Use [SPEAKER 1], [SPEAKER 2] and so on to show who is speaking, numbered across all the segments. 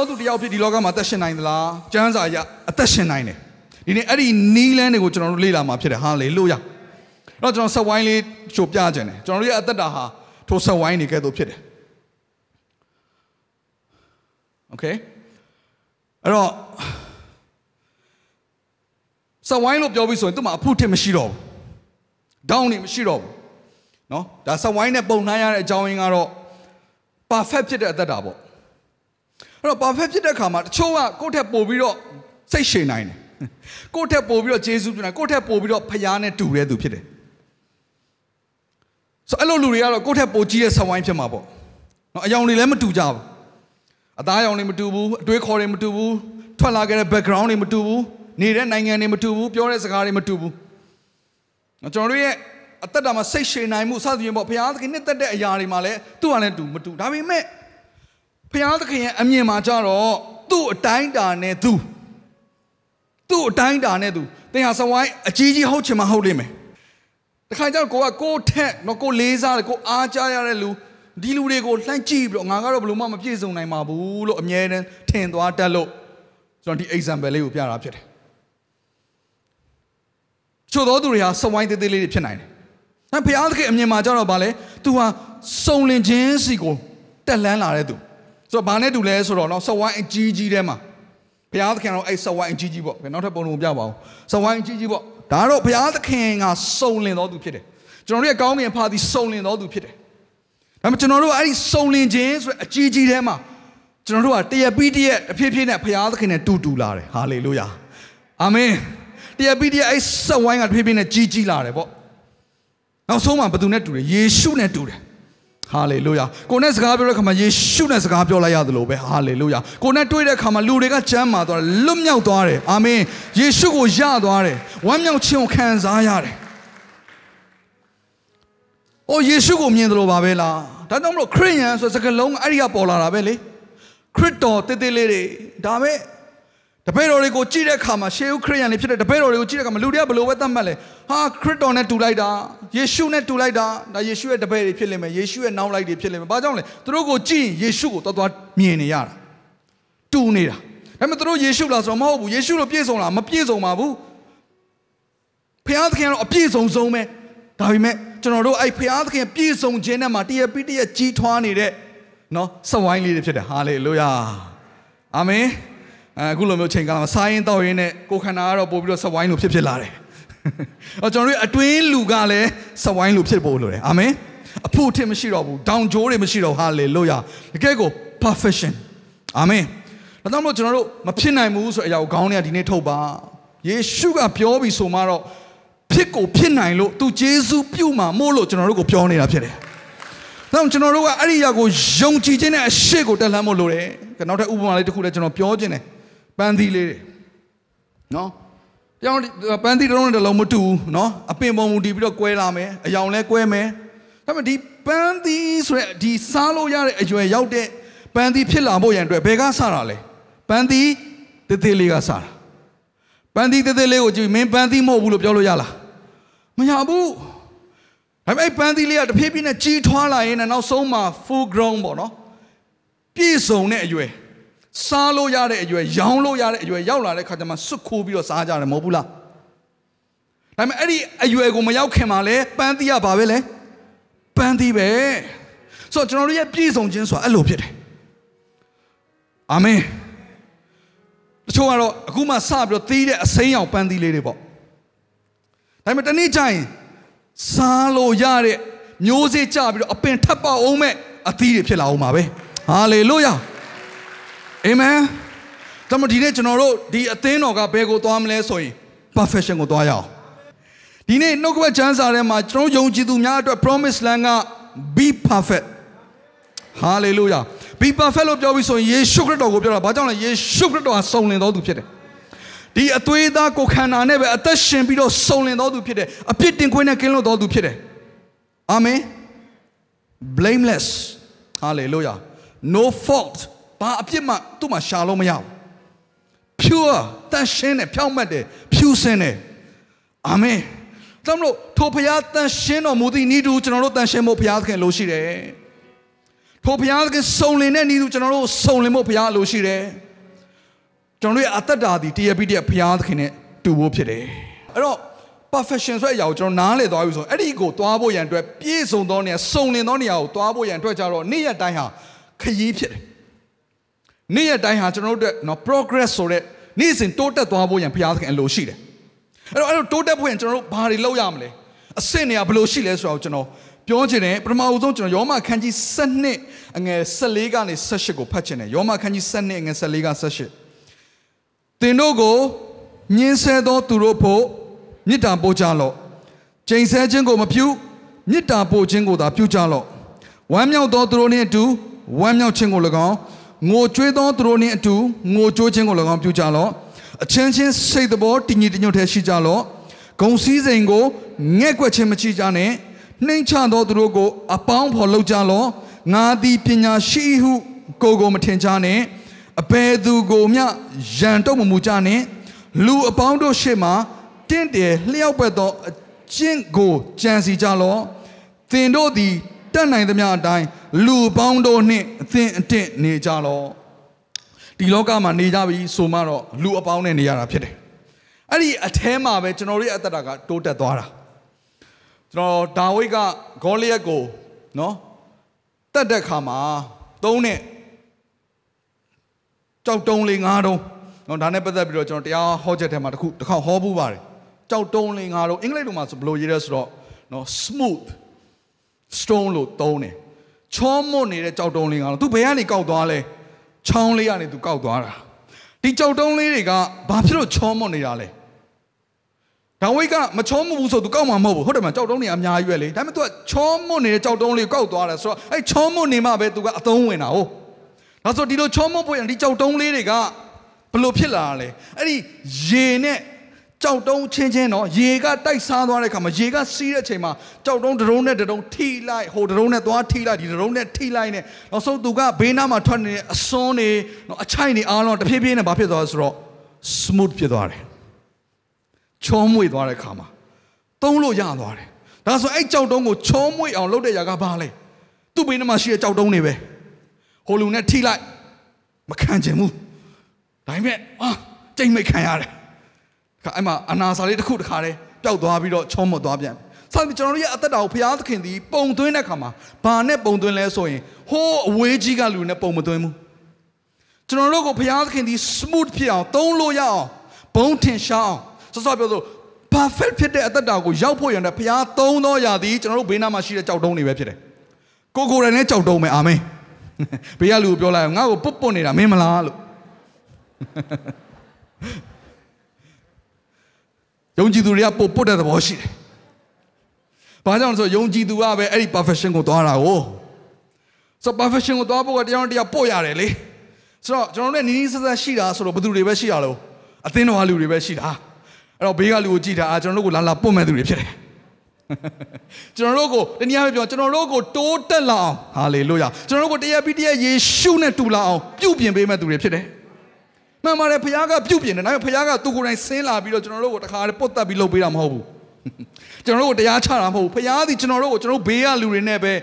[SPEAKER 1] စုံလင်သောသူတစ်ယောက်ဖြစ်ဒီလောကမှာအသက်ရှင်နိုင်သလားကျမ်းစာအရအသက်ရှင်နိုင်တယ်ဒီနေ့အဲ့ဒီနီးလန်းတွေကိုကျွန်တော်တို့လေ့လာမှာဖြစ်တယ်ဟာလေလုယာအဲ့တော့ကျွန်တော်ဆက်ဝိုင်းလေးချိုပြခြင်းတယ်ကျွန်တော်တို့ရဲ့အသက်တာဟာထိုဆက်ဝိုင်းတွေကဲ့သို့ဖြစ်တယ်โอเคအဲ့တော့ဆက်ဝိုင်းလို့ပြောပြီးဆိုရင်သူ့မှာအဖို့ထစ်မရှိတော့ဘူးဒေါင်းနေမရှိတော့ဘူးเนาะဒါဆက်ဝိုင်းနဲ့ပုံနှိုင်းရတဲ့အကြောင်းရင်းကတော့ perfect ဖြစ်တဲ့အသက်တာပေါ့ အဲ့တော့ perfect ဖြစ်တဲ့ခါမှာတချို့ကကိုယ့်ထက်ပိုပြီးတော့စိတ်ရှင်နိုင်တယ်ကိုယ့်ထက်ပိုပြီးတော့ဂျေဇုပြုနိုင်ကိုယ့်ထက်ပိုပြီးတော့ဖခင်နဲ့တူတဲ့သူဖြစ်တယ်ဆိုအဲ့လိုလူတွေကတော့ကိုယ့်ထက်ပိုကြီးတဲ့ဆဝိုင်းဖြစ်မှာပေါ့နော်အယောင်တွေလည်းမတူကြဘူးအသားအယောင်တွေမတူဘူးအတွေးခေါ်တွေမတူဘူးထွက်လာခဲ့တဲ့ background တွေမတူဘူးနေတဲ့နိုင်ငံတွေမတူဘူးပြောတဲ့စကားတွေမတူဘူးနော်ကျွန်တော်တို့ရဲ့အသက်တာမှာစိတ်ရှင်နိုင်မှုစသဖြင့်ပေါ့ဘုရားသခင်နှစ်သက်တဲ့အရာတွေမှာလည်းသူ့ဟာလည်းတူမတူဒါပေမဲ့ ဖျားသခင်ရဲ့အမြင်မှာကြတော့သူ့အတိုင်းတာနဲ့သူသူ့အတိုင်းတာနဲ့သူသင်ဟာစဝိုင်းအကြီးကြီးဟုတ်ချင်မှဟုတ်လိမ့်မယ်တခါကျတော့ကိုကကိုထက်တော့ကိုလေးစားတယ်ကိုအားကြရတဲ့လူဒီလူတွေကိုလှမ်းကြည့်ပြီးတော့ငါကတော့ဘယ်လို့မှမပြည့်စုံနိုင်ပါဘူးလို့အမြဲတမ်းထင်သွားတတ်လို့ကျွန်တော်ဒီ example လေးကိုပြတာဖြစ်တယ်ချို့သောသူတွေဟာစဝိုင်းသေးသေးလေးတွေဖြစ်နိုင်တယ်။ဒါဘုရားသခင်အမြင်မှာကြတော့ဗာလဲ။ तू ဟာစုံလင်ခြင်းစီကိုတက်လန်းလာတဲ့သူ။ ဆိုတော့ဘာနဲ့တူလဲဆိုတော့နော်စဝိုင်းအကြီးကြီးထဲမှာဘုရားသခင်ကတော့အဲ့စဝိုင်းအကြီးကြီးပေါ့။နောက်ထပ်ပုံလုံးပြပါအောင်။စဝိုင်းအကြီးကြီးပေါ့။ဒါတော့ဘုရားသခင်ကစုံလင်တော်သူဖြစ်တယ်။ကျွန်တော်တို့ရဲ့ကောင်းကင်ဖာသည်စုံလင်တော်သူဖြစ်တယ်။ဒါပေမဲ့ကျွန်တော်တို့အဲ့ဒီစုံလင်ခြင်းဆိုတဲ့အကြီးကြီးထဲမှာကျွန်တော်တို့ကတရပြီးတရက်တဖြည်းဖြည်းနဲ့ဘုရားသခင်နဲ့တူတူလာတယ်။ဟာလေလုယာ။အာမင်။တရပြီးတရက်အဲ့စဝိုင်းကတဖြည်းဖြည်းနဲ့ကြီးကြီးလာတယ်ပေါ့။နောက်ဆုံးမှာဘယ်သူနဲ့တူလဲယေရှုနဲ့တူတယ် ဟာလေလုယာကိုနဲ့စကားပြောတဲ့ခါမှာယေရှုနဲ့စကားပြောလိုက်ရသလိုပဲဟာလေလုယာကိုနဲ့တွေ့တဲ့ခါမှာလူတွေကကြမ်းမာသွားတယ်လွတ်မြောက်သွားတယ်အာမင်ယေရှုကိုယသွားတယ်ဝမ်းမြောက်ခြင်းကိုခံစားရတယ်အိုယေရှုကိုမြင်တယ်လို့ပါပဲလားဒါကြောင့်မလို့ခရစ်ယာန်ဆိုစကားလုံးအဲ့ဒီကပေါ်လာတာပဲလေခရစ်တော်တေးသေးလေးတွေဒါပဲ တပည့်တော်တွေကိုကြည့်တဲ့အခါမှာရှေးဦးခရစ်ယာန်တွေဖြစ်တဲ့တပည့်တော်တွေကိုကြည့်တဲ့အခါမှာလူတွေကဘယ်လိုပဲသတ်မှတ်လဲဟာခရစ်တော်နဲ့တူလိုက်တာယေရှုနဲ့တူလိုက်တာဒါယေရှုရဲ့တပည့်တွေဖြစ်လိမ့်မယ်ယေရှုရဲ့နောက်လိုက်တွေဖြစ်လိမ့်မယ်ဘာကြောင့်လဲသူတို့ကိုကြည့်ရင်ယေရှုကိုတော်တော်မြင်နေရတာတူနေတာဒါပေမဲ့သူတို့ယေရှုလားဆိုတော့မဟုတ်ဘူးယေရှုလိုပြည့်စုံလားမပြည့်စုံပါဘူးဖခင်သခင်ကတော့အပြည့်စုံဆုံးပဲဒါပေမဲ့ကျွန်တော်တို့အဲ့ဖခင်သခင်ပြည့်စုံခြင်းနဲ့မှာတရပိတရကြီးထွားနေတဲ့နော်စဝိုင်းလေးတွေဖြစ်တယ်ဟာလေလုယာအာမင် အခုလိုမျိုးချိန်ကာလမှာစားရင်တောက်ရင်နဲ့ကိုခန္ဓာကတော့ပို့ပြီးတော့စဝိုင်းလိုဖြစ်ဖြစ်လာတယ်။အော်ကျွန်တော်တို့အတွင်းလူကလည်းစဝိုင်းလိုဖြစ်ဖို့လိုတယ်။အာမင်။အဖို့ထင်မရှိတော့ဘူး။ဒေါင်ဂျိုးတွေမရှိတော့ဟာလေလုယာ။တကယ်ကို perfection ။အာမင်။ဒါကြောင့်မို့ကျွန်တော်တို့မဖြစ်နိုင်ဘူးဆိုတဲ့အရာကိုခေါင်းထဲကဒီနေ့ထုတ်ပါ။ယေရှုကပြောပြီးဆိုမှတော့ဖြစ်ကိုဖြစ်နိုင်လို့သူဂျေဇုပြုမှာမို့လို့ကျွန်တော်တို့ကိုပြောနေတာဖြစ်တယ်။ဒါကြောင့်ကျွန်တော်တို့ကအဲ့ဒီအရာကိုယုံကြည်ခြင်းနဲ့အရှိကိုတက်လှမ်းဖို့လိုတယ်။နောက်ထပ်ဥပမာလေးတစ်ခုလည်းကျွန်တော်ပြောခြင်းတယ်။ ပန်းသီးလေးတွေနော်ပြောင်းပန်းသီးတစ်လုံးနဲ့တစ်လုံးမတူဘူးနော်အပင်ပုံမူတည်ပြီးတော့ကွဲလာမယ်အယောင်လဲကွဲမယ်ဒါပေမဲ့ဒီပန်းသီးဆိုတဲ့ဒီစားလို့ရတဲ့အရွယ်ရောက်တဲ့ပန်းသီးဖြစ်လာဖို့ရန်အတွက်ဘယ်ကစတာလဲပန်းသီးတသေးလေးကစတာပန်းသီးတသေးလေးကိုကြည့်မင်းပန်းသီးမဟုတ်ဘူးလို့ပြောလို့ရလားမရဘူးဒါပေမဲ့ပန်းသီးလေးကတဖြည်းဖြည်းနဲ့ကြီးထွားလာရင်နောက်ဆုံးမှာ full grown ပေါ့နော်ပြည့်စုံတဲ့အရွယ် စားလို့ရတဲ့အရွယ်ရောင်းလို့ရတဲ့အရွယ်ရောက်လာတဲ့ခါကျမှစွတ်ခိုးပြီးတော့စားကြတယ်မဟုတ်ဘူးလားဒါပေမဲ့အဲ့ဒီအရွယ်ကိုမရောက်ခင်မှာလဲပန်းသီးရပါပဲလဲပန်းသီးပဲဆိုတော့ကျွန်တော်တို့ရဲ့ပြည့်စုံခြင်းဆိုတာအဲ့လိုဖြစ်တယ်အာမင်တချို့ကတော့အခုမှစပြီးတော့သီးတဲ့အစိမ်းရောင်ပန်းသီးလေးတွေပေါ့ဒါပေမဲ့တနေ့ကျရင်စားလို့ရတဲ့မျိုးစေ့ကြပြီးတော့အပင်ထပ်ပေါအောင်မဲ့အသီးတွေဖြစ်လာအောင်ပါပဲဟာလေလုယာ အာမင်ဒါမှဒီနေ့ကျွန်တော်တို့ဒီအသင်းတော်ကဘယ်ကိုသွားမလဲဆိုရင် perfection ကိုသွားရအောင်ဒီနေ့နှုတ်ကပတ်ချမ်းစာထဲမှာကျွန်တော်ယုံကြည်သူများအတွက် promise land က be perfect ဟာလေလုယာ be perfect လို့ပြောပြီးဆိုရင်ယေရှုခရစ်တော်ကိုပြောတာဘာကြောင့်လဲယေရှုခရစ်တော်ဟာစုံလင်တော်သူဖြစ်တယ်ဒီအသွေးသားကိုခန္ဓာနဲ့ပဲအသက်ရှင်ပြီးတော့စုံလင်တော်သူဖြစ်တယ်အပြစ်တင်ခွင့်နဲ့ကင်းလွတ်တော်သူဖြစ်တယ်အာမင် blameless hallelujah no fault ဘာအပြစ်မှသူ့မှာရှာလို့မရဘူး pure တန်ရှင်းတယ်ဖြောင့်မတ်တယ်ဖြူစင်တယ်အာမင်ဒါမလို့ထိုဘုရားတန်ရှင်းတော်မူသည့်ဤသူကျွန်တော်တို့တန်ရှင်းဖို့ဘုရားသခင်လိုရှိတယ်ထိုဘုရားသခင်စုံလင်တဲ့ဤသူကျွန်တော်တို့စုံလင်ဖို့ဘုရားလိုရှိတယ်ကျွန်တော်တို့ရဲ့အသက်တာဒီတရားပြီးတဲ့ဘုရားသခင်နဲ့တူဖို့ဖြစ်တယ်အဲ့တော့ perfection ဆိုတဲ့အရာကိုကျွန်တော်နားလည်သွားပြီဆိုရင်အဲ့ဒီကိုသွားဖို့ရန်အတွက်ပြည့်စုံသောနေရာစုံလင်သောနေရာကိုသွားဖို့ရန်အတွက်ကြတော့နေ့ရက်တိုင်းဟာခရီးဖြစ်တယ် နေ့ရက်တိုင်းဟာကျွန်တော်တို့အတွက်နော် progress ဆိုတဲ့နေ့စဉ်တိုးတက်သွားဖို့ရန်ဘုရားသခင်အလိုရှိတယ်အဲ့တော့အဲ့လိုတိုးတက်ဖို့ရန်ကျွန်တော်တို့ဘာတွေလုပ်ရမလဲအဆင့်နေရာဘယ်လိုရှိလဲဆိုတော့ကျွန်တော်ပြောချင်တယ်ပထမအဆုံးကျွန်တော်ယောမခန်းကြီး7အငယ်14ကနေ18ကိုဖတ်ချင်တယ်ယောမခန်းကြီး7အငယ်14က18သင်တို့ကိုညင်းဆဲသောသူတို့ဖို့မေတ္တာပို့ကြလော့ကျိန်ဆဲခြင်းကိုမပြုမေတ္တာပို့ခြင်းကိုသာပြုကြလော့ဝမ်းမြောက်သောသူတို့နှင့်အတူဝမ်းမြောက်ခြင်းကို၎င်း ငိုကြွေးသောသူတို့နှင့်အတူငိုကြိုးခြင်းကို၎င်းပြုကြလော့အချင်းချင်းစိတ်တဘောတည်ငြိမ်တညွတ်ထဲရှိကြလော့ဂုံစည်းစိမ်ကိုငဲ့ကွက်ခြင်းမချကြနဲ့နှိမ်ချသောသူတို့ကို အပေါင်းဖော်လုပ်ကြလော့ငါသည်ပညာရှိဟုကိုယ်ကိုမထင်ကြနဲ့အဘယ်သူကိုမျှရန်တုံမမူကြနဲ့လူအပေါင်းတို့ရှေ့မှာတင့်တယ်လျှောက်ပတ်သောအကျင့်ကိုကြံစီကြလော့သင်တို့သည် တတ်နိုင်သမျှအတိုင်းလူပေါင်းတို့နှင့်အသင်အတင့်နေကြလော့ဒီလောကမှာနေကြပြီဆိုမှတော့လူအပေါင်းနဲ့နေရတာဖြစ်တယ်အဲ့ဒီအแทမှာပဲကျွန်တော်တို့ရဲ့အသက်တာကတိုးတက်သွားတာကျွန်တော်ဒါဝိဒ်ကဂေါလိယက်ကိုနော်တတ်တဲ့ခါမှာသုံးနဲ့ကြောက်တုံးလေးငါးတုံးနော်ဒါနဲ့ပတ်သက်ပြီးတော့ကျွန်တော်တရားဟောချက်ထဲမှာတစ်ခုတစ်ခေါက်ဟောပူးပါတယ်ကြောက်တုံးလေးငါးတုံးအင်္ဂလိပ်လိုမှာဆိုဘယ်လိုရေးရဲဆိုတော့နော် smooth stone လို့သုံးတယ်ချောမွတ်နေတဲ့ကြောက်တုံးလေးငါးတုံးသူဘယ်ကနေကောက်သွားလဲချောင်းလေးကနေသူကောက်သွားတာဒီကြောက်တုံးလေးတွေကဘာဖြစ်လို့ချောမွတ်နေတာလဲဒါဝိတ်ကမချောမွတ်ဘူးဆိုသူကောက်မှာမဟုတ်ဘူးဟုတ်တယ်မကြောက်တုံးတွေအများကြီးပဲလေဒါပေမဲ့သူကချောမွတ်နေတဲ့ကြောက်တုံးလေးကောက်သွားတယ်ဆိုတော့အဲ့ချောမွတ်နေမှပဲသူကအသုံးဝင်တာဟုတ်ဒါဆိုဒီလိုချောမွတ်ဖို့ရင်ဒီကြောက်တုံးလေးတွေကဘလို့ဖြစ်လာလဲအဲ့ဒီရေနဲ့ ကြောက်တုံးချင်းချင်းတော့ရေကတိုက်စားသွားတဲ့ခါမှာရေကစီးတဲ့အချိန်မှာကြောက်တုံးတရုံးနဲ့တရုံးထိလိုက်ဟိုတရုံးနဲ့သွားထိလိုက်ဒီတရုံးနဲ့ထိလိုက်နဲ့နောက်ဆုံးသူကဘေးနားမှာထွက်နေတဲ့အစွန်းတွေနော်အချိုက်တွေအားလုံးတဖြည်းဖြည်းနဲ့ဘာဖြစ်သွားလဲဆိုတော့ smooth ဖြစ်သွားတယ်ချောမွေ့သွားတဲ့ခါမှာသုံးလို့ရသွားတယ်ဒါဆိုအဲ့ကြောက်တုံးကိုချောမွေ့အောင်လုပ်တဲ့ຢာကဘာလဲသူ့ဘေးနားမှာရှိတဲ့ကြောက်တုံးတွေပဲဟိုလူနဲ့ထိလိုက်မခံချင်ဘူးဒါပေမဲ့အာကြိတ်မိတ်ခံရတယ်ခါ အဲ့မှာအနာစာလေးတစ်ခုတစ်ခါတည်းပျောက်သွားပြီးတော့ချောမွတ်သွားပြန်ဆက်ပြီးကျွန်တော်တို့ရဲ့အသက်တာကိုဘုရားသခင်ဒီပုံသွင်းတဲ့ခါမှာဘာနဲ့ပုံသွင်းလဲဆိုရင်ဟိုးအဝေးကြီးကလူနဲ့ပုံမသွင်းဘူးကျွန်တော်တို့ကိုဘုရားသခင်ဒီ smooth ဖြစ်အောင်သုံးလို့ရအောင်ဘုံထင်ရှားအောင်ဆောစောပြောလို့ perfect ဖြစ်တဲ့အသက်တာကိုရောက်ဖို့ရတဲ့ဘုရားသုံးသောရာသည်ကျွန်တော်တို့ဘေးနားမှာရှိတဲ့ကြောက်တုံးတွေပဲဖြစ်တယ်ကိုကိုယ်တိုင်နဲ့ကြောက်တုံးပဲအာမင်ဘေးကလူကိုပြောလိုက်ငါ့ကိုပုတ်ပုတ်နေတာမင်းမလားလို့ ယုံကြည်သူတွေကပုတ်ပုတ်တဲ့သဘောရှိတယ်။ဘာကြောင့်လဲဆိုယုံကြည်သူကပဲအဲ့ဒီ perfection ကိုသွားတာကိုဆို perfection ကိုသွားဖို့ကတရားတရားပို့ရတယ်လေ။ဆိုတော့ကျွန်တော်တို့နီးနီးဆက်ဆက်ရှိတာဆိုတော့ဘယ်သူတွေပဲရှိရလို့အသင်းတော်ကလူတွေပဲရှိတာ။အဲ့တော့ဘေးကလူကိုကြည့်တာအာကျွန်တော်တို့ကိုလာလာပုတ်မဲ့သူတွေဖြစ်တယ်။ကျွန်တော်တို့ကိုတနည်းအားဖြင့်ပြောကျွန်တော်တို့ကိုတိုးတက်လာအောင်ဟာလေလုယာကျွန်တော်တို့ကိုတရားပြီးတရားယေရှုနဲ့တူလာအောင်ပြုပြင်ပေးမဲ့သူတွေဖြစ်တယ်။ မှန်ပါတယ်ဖခင်ကပြုတ်ပြင်တယ်ဒါပေမဲ့ဖခင်ကသူကိုယ်တိုင်ဆင်းလာပြီးတော့ကျွန်တော်တို့ကိုတခါတည်းပုတ်တက်ပြီးလုပ်ပေးတာမဟုတ်ဘူးကျွန်တော်တို့ကိုတရားချတာမဟုတ်ဘူးဖခင်သည်ကျွန်တော်တို့ကိုကျွန်တော်ဘေးကလူတွေနဲ့ပဲ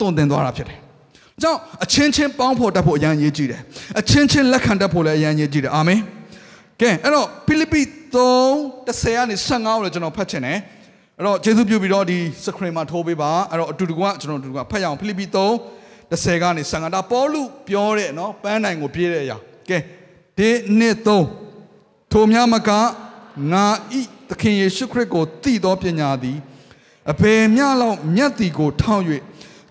[SPEAKER 1] တုံတင်သွားတာဖြစ်တယ်။ကြောင့်အချင်းချင်းပေါင်းဖော်တတ်ဖို့အရန်ရေးကြည့်တယ်။အချင်းချင်းလက်ခံတတ်ဖို့လည်းအရန်ရေးကြည့်တယ်။အာမင်။ကဲအဲ့တော့ဖိလိပ္ပိ3:10ကနေ15ကိုလည်းကျွန်တော်ဖတ်ချင်တယ်။အဲ့တော့ယေရှုပြုပြီးတော့ဒီစခရင်မှာထိုးပေးပါ။အဲ့တော့အတူတူကကျွန်တော်အတူတူကဖတ်ရအောင်ဖိလိပ္ပိ3:10ကနေ15ဒါပေါလုပြောတဲ့နော်ပန်းနိုင်ကိုပြေးတဲ့အရာ။ကဲ ဒီနှစ်သုံးထိုများမကငါဤသခင်ယေရှုခရစ်ကိုတည်သောပညာသည်အဘယ်မျှလောက်မြတ်သည်ကိုထောက်၍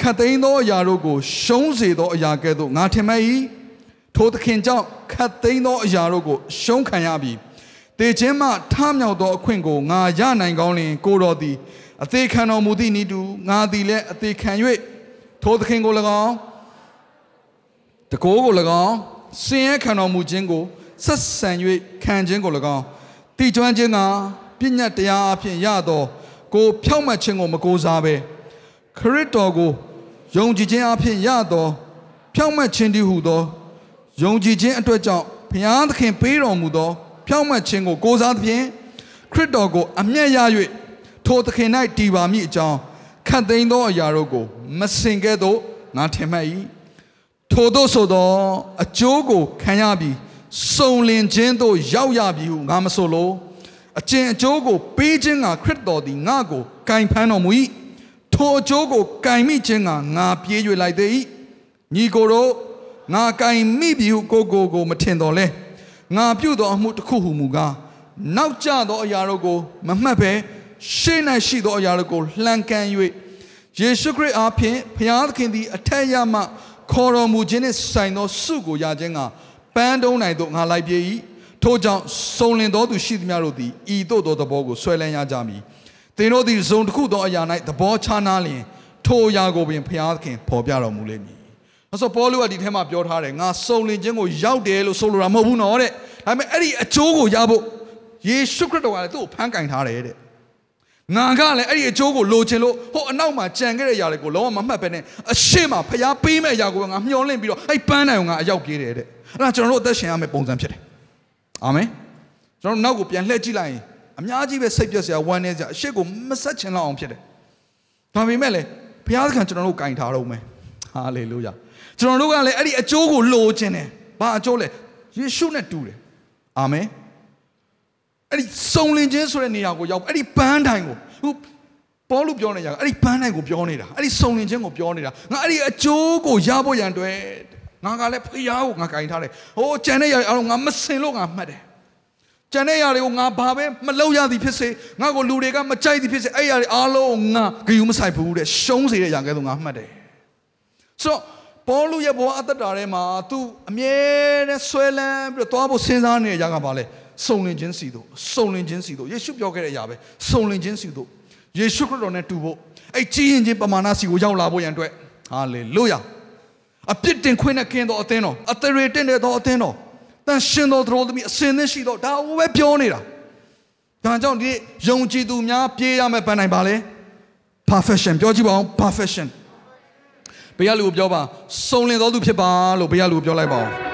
[SPEAKER 1] ခတ်သိမ်းသောအရာတို့ကို ရှုံးစေသောအရာကဲ့သို့ငါထင်မဲ့၏ထိုသခင်ကြောင့်ခတ်သိမ်းသောအရာတို့ကို ရှုံးခံရပြီတေခြင်းမှထမြောက်သောအခွင့်ကိုငါရနိုင်ကောင်းလင်ကိုတော်သည်အသေးခံတော်မူသည့်ဤသူငါသည်လည်းအသေးခံ၍ထိုသခင်ကို၎င်းတကိုးကို၎င်း စင်ရဲခံတော်မူခြင်းကိုဆက်ဆံ၍ခံခြင်းကို၎င်းတိကျွမ်းခြင်းကပညာတရားအဖြစ်ရသောကိုဖြောင့်မတ်ခြင်းကိုမကိုးစားဘဲခရစ်တော်ကိုယုံကြည်ခြင်းအဖြစ်ရသောဖြောင့်မတ်ခြင်းတည်းဟုသောယုံကြည်ခြင်းအတွက်ကြောင့်ဘုရားသခင်ပေးတော်မူသောဖြောင့်မတ်ခြင်းကိုကိုးစားသဖြင့်ခရစ်တော်ကိုအမျက်ရ၍ထိုသခင်၌တည်ပါမည်အကြောင်းခတ်သိမ်းသောအရာတို့ကိုမစင်ကဲ့သို့ငါထင်မှတ်၏ ထို့သောဆိုသောအကျိုးကိုခံရပြီးစုံလင်ခြင်းသို့ရောက်ရပြီဟုငါမဆိုလိုအကျင့်အကျိုးကိုပေးခြင်းကခရစ်တော်သည်ငါကိုကင်ဖမ်းတော်မူ၏ထိုအကျိုးကိုကင်မိခြင်းကငါပြေး၍လိုက်သေး၏ညီကိုတို့ငါကင်မိပြီဟုကိုကိုကိုမထင်တော်လဲငါပြုသောအမှုတစ်ခုဟုမူကားနောက်ကျသောအရာတို့ကိုမမှတ်ဘဲရှေ့၌ရှိသောအရာတို့ကိုလှန်ကန်၍ယေရှုခရစ်အားဖြင့်ဘုရားသခင်သည်အထက်ရမှ ခေါ်တော်မူခြင်းနှင့်ဆိုင်သောစုကိုရခြင်းကပန်းတုံးနိုင်သို့ငါလိုက်ပြေ၏ထို့ကြောင့်စုံလင်သောသူရှိသမျှတို့သည်ဤသို့သောသဘောကိုဆွဲလန်းရကြမည်သင်တို့သည်ဇုံတစ်ခုသောအရာ၌သဘောချနာလျင်ထိုအရာကိုပင်ဘုရားသခင်ဖော်ပြတော်မူလိမ့်မည်။ဆိုပေါလုကဒီထဲမှာပြောထားတယ်ငါစုံလင်ခြင်းကိုရောက်တယ်လို့ဆိုလိုတာမဟုတ်ဘူးနော်တဲ့။ဒါပေမဲ့အဲ့ဒီအကျိုးကိုရဖို့ယေရှုခရစ်တော်ကလည်းသူ့ကိုဖန်ကင်ထားတယ်တဲ့။ ငါကလည်းအဲ့ဒီအကျိုးကိုလိုချင်လို့ဟိုအနောက်မှာကြံခဲ့တဲ့ຢာတွေကိုလုံးဝမမှတ်ပဲနဲ့အရှိမဖျားပေးမဲ့ຢာကိုငါမျောလင့်ပြီးတော့အဲ့ပန်းတိုင်ကိုငါအရောက်ပြေးတယ်တဲ့။အဲ့ဒါကျွန်တော်တို့အသက်ရှင်ရမယ့်ပုံစံဖြစ်တယ်။အာမင်။ကျွန်တော်တို့နောက်ကိုပြန်လှည့်ကြည့်လိုက်ရင်အများကြီးပဲစိတ်ပြက်စရာဝမ်းနည်းစရာအရှိကိုမဆက်ချင်တော့အောင်ဖြစ်တယ်။ဒါပေမဲ့လေဘုရားသခင်ကျွန်တော်တို့ကင်ထားတော့မယ်။ဟာလေလုယာ။ကျွန်တော်တို့ကလည်းအဲ့ဒီအကျိုးကိုလိုချင်တယ်။ဘာအကျိုးလဲ။ယေရှုနဲ့တူတယ်။အာမင်။ အဲ့ဒီစုံလင်ခြင်းဆိုတဲ့နေရာကိုရောက်အဲ့ဒီပန်းတိုင်ကိုဟိုပေါလုပြောနေကြအဲ့ဒီပန်းတိုင်ကိုပြောနေတာအဲ့ဒီစုံလင်ခြင်းကိုပြောနေတာငါအဲ့ဒီအကျိုးကိုရဖို့ရန်အတွက်ငါကလည်းဖျားကိုငါကင်ထားတယ်ဟိုကြံတဲ့ຢာအားလုံးငါမစင်လို့ငါမှတ်တယ်ကြံတဲ့ຢာတွေကိုငါဘာပဲမလုပ်ရသည်ဖြစ်စေငါကိုလူတွေကမကြိုက်သည်ဖြစ်စေအဲ့ຢာတွေအားလုံးငါဂယုမဆိုင်ဘူးတဲ့ရှုံးစေတဲ့ຢာကဲဆိုငါမှတ်တယ်ဆိုတော့ပေါလုရဲ့ဘဝအသက်တာထဲမှာ तू အမြဲတမ်းဆွဲလန်းပြီးတော့သွားဖို့စဉ်းစားနေတဲ့ຢာကဘာလဲ စုံလင်ခြင်းစီတို့စုံလင်ခြင်းစီတို့ယေရှုပြောခဲ့တဲ့အရာပဲစုံလင်ခြင်းစီတို့ယေရှုခရစ်တော်နဲ့တူဖို့အဲ့ကြီးရင်ချင်းပမာဏစီကိုရောက်လာဖို့ရန်အတွက်ဟာလေလုယာအပြစ်တင်ခွင့်နဲ့ကင်းသောအသင်းတော်အသရေတင်တဲ့သောအသင်းတော်တန်ရှင်တော်သူတို့သမီးအစင်သင်းရှိတော့ဒါဟိုပဲပြောနေတာဒါကြောင့်ဒီယုံကြည်သူများပြေးရမယ်ပန်းနိုင်ပါလေ perfection ပြောကြည့်ပါအောင် perfection ဘုရားလူကိုပြောပါစုံလင်တော်သူဖြစ်ပါလို့ဘုရားလူကိုပြောလိုက်ပါအောင်